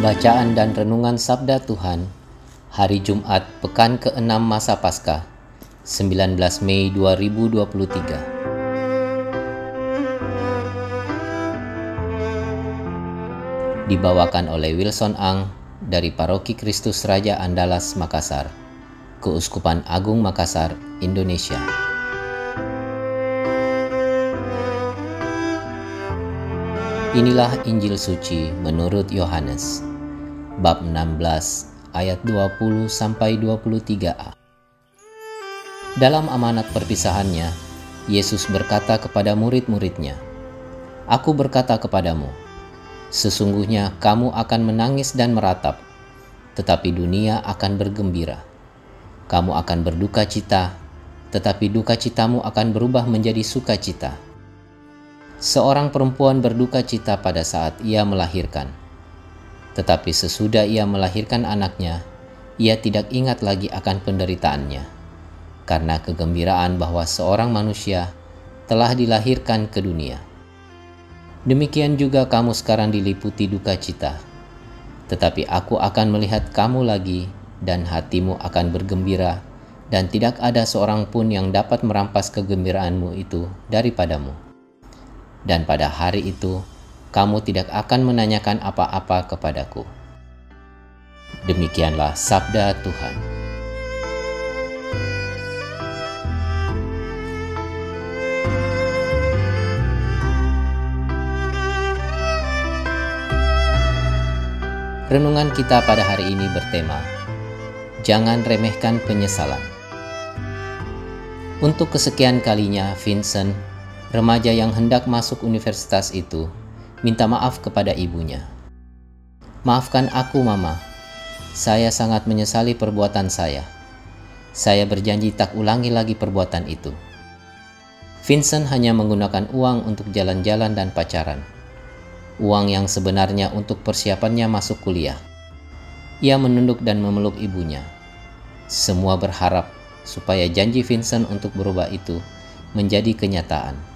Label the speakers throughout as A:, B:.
A: Bacaan dan Renungan Sabda Tuhan Hari Jumat Pekan ke-6 Masa Paskah 19 Mei 2023 Dibawakan oleh Wilson Ang dari Paroki Kristus Raja Andalas Makassar Keuskupan Agung Makassar, Indonesia. Inilah Injil suci menurut Yohanes bab 16 ayat 20 sampai 23a. Dalam amanat perpisahannya, Yesus berkata kepada murid-muridnya, Aku berkata kepadamu, sesungguhnya kamu akan menangis dan meratap, tetapi dunia akan bergembira. Kamu akan berduka cita, tetapi duka citamu akan berubah menjadi sukacita. Seorang perempuan berduka cita pada saat ia melahirkan, tetapi sesudah ia melahirkan anaknya, ia tidak ingat lagi akan penderitaannya, karena kegembiraan bahwa seorang manusia telah dilahirkan ke dunia. Demikian juga kamu sekarang diliputi duka cita, tetapi aku akan melihat kamu lagi, dan hatimu akan bergembira, dan tidak ada seorang pun yang dapat merampas kegembiraanmu itu daripadamu. Dan pada hari itu, kamu tidak akan menanyakan apa-apa kepadaku. Demikianlah sabda Tuhan. Renungan kita pada hari ini bertema Jangan remehkan penyesalan. Untuk kesekian kalinya, Vincent, remaja yang hendak masuk universitas itu, minta maaf kepada ibunya. Maafkan aku, Mama. Saya sangat menyesali perbuatan saya. Saya berjanji tak ulangi lagi perbuatan itu. Vincent hanya menggunakan uang untuk jalan-jalan dan pacaran. Uang yang sebenarnya untuk persiapannya masuk kuliah. Ia menunduk dan memeluk ibunya. Semua berharap supaya janji Vincent untuk berubah itu menjadi kenyataan.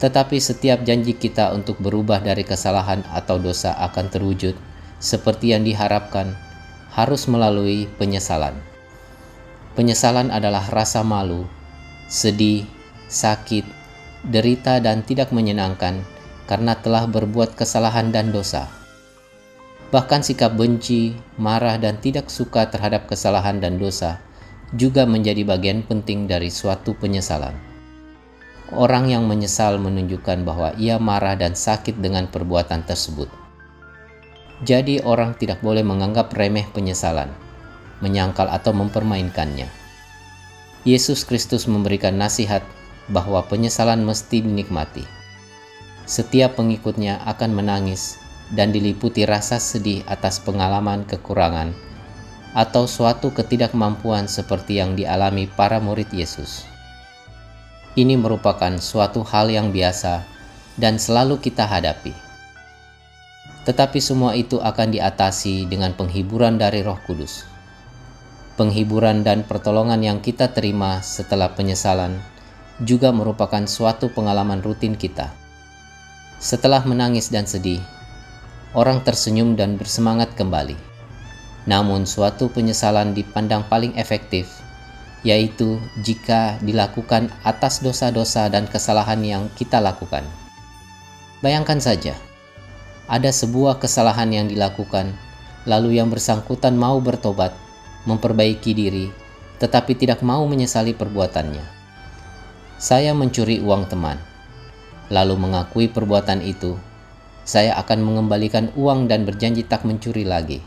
A: Tetapi setiap janji kita untuk berubah dari kesalahan atau dosa akan terwujud seperti yang diharapkan harus melalui penyesalan. Penyesalan adalah rasa malu, sedih, sakit, derita dan tidak menyenangkan karena telah berbuat kesalahan dan dosa. Bahkan sikap benci, marah dan tidak suka terhadap kesalahan dan dosa juga menjadi bagian penting dari suatu penyesalan. Orang yang menyesal menunjukkan bahwa ia marah dan sakit dengan perbuatan tersebut. Jadi, orang tidak boleh menganggap remeh penyesalan, menyangkal atau mempermainkannya. Yesus Kristus memberikan nasihat bahwa penyesalan mesti dinikmati. Setiap pengikutnya akan menangis dan diliputi rasa sedih atas pengalaman kekurangan atau suatu ketidakmampuan seperti yang dialami para murid Yesus. Ini merupakan suatu hal yang biasa dan selalu kita hadapi. Tetapi semua itu akan diatasi dengan penghiburan dari Roh Kudus. Penghiburan dan pertolongan yang kita terima setelah penyesalan juga merupakan suatu pengalaman rutin kita. Setelah menangis dan sedih, orang tersenyum dan bersemangat kembali. Namun, suatu penyesalan dipandang paling efektif yaitu jika dilakukan atas dosa-dosa dan kesalahan yang kita lakukan. Bayangkan saja, ada sebuah kesalahan yang dilakukan, lalu yang bersangkutan mau bertobat, memperbaiki diri, tetapi tidak mau menyesali perbuatannya. Saya mencuri uang teman, lalu mengakui perbuatan itu. Saya akan mengembalikan uang dan berjanji tak mencuri lagi,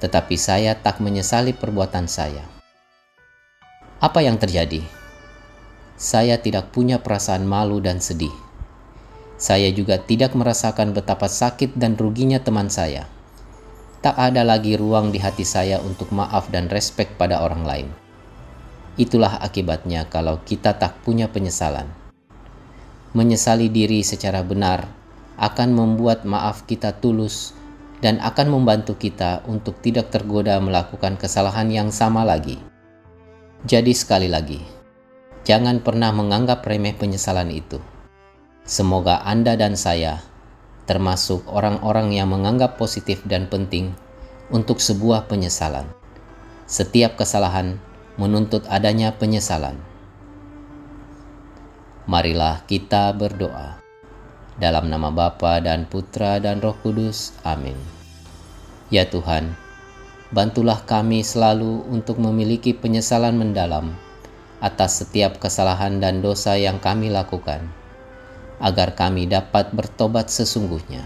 A: tetapi saya tak menyesali perbuatan saya Apa yang terjadi? Saya tidak punya perasaan malu dan sedih. Saya juga tidak merasakan betapa sakit dan ruginya teman saya. Tak ada lagi ruang di hati saya untuk maaf dan respek pada orang lain. Itulah akibatnya kalau kita tak punya penyesalan. Menyesali diri secara benar akan membuat maaf kita tulus dan akan membantu kita untuk tidak tergoda melakukan kesalahan yang sama lagi. Jadi, sekali lagi, jangan pernah menganggap remeh penyesalan itu. Semoga Anda dan saya, termasuk orang-orang yang menganggap positif dan penting, untuk sebuah penyesalan. Setiap kesalahan menuntut adanya penyesalan. Marilah kita berdoa. Dalam nama Bapa dan Putra dan Roh Kudus. Amin. Ya Tuhan, bantulah kami selalu untuk memiliki penyesalan mendalam atas setiap kesalahan dan dosa yang kami lakukan, agar kami dapat bertobat sesungguhnya.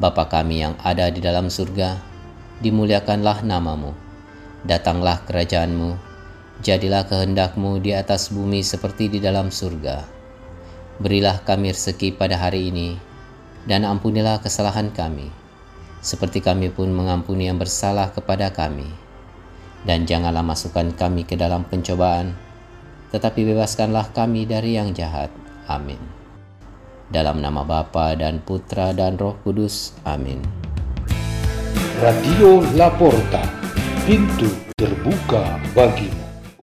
A: Bapa kami yang ada di dalam surga, dimuliakanlah namamu. Datanglah kerajaanmu, Jadilah kehendakmu di atas bumi seperti di dalam surga. Berilah kami rezeki pada hari ini, dan ampunilah kesalahan kami, seperti kami pun mengampuni yang bersalah kepada kami. Dan janganlah masukkan kami ke dalam pencobaan, tetapi bebaskanlah kami dari yang jahat. Amin. Dalam nama Bapa dan Putra dan Roh Kudus. Amin.
B: Radio Laporta, pintu terbuka bagimu.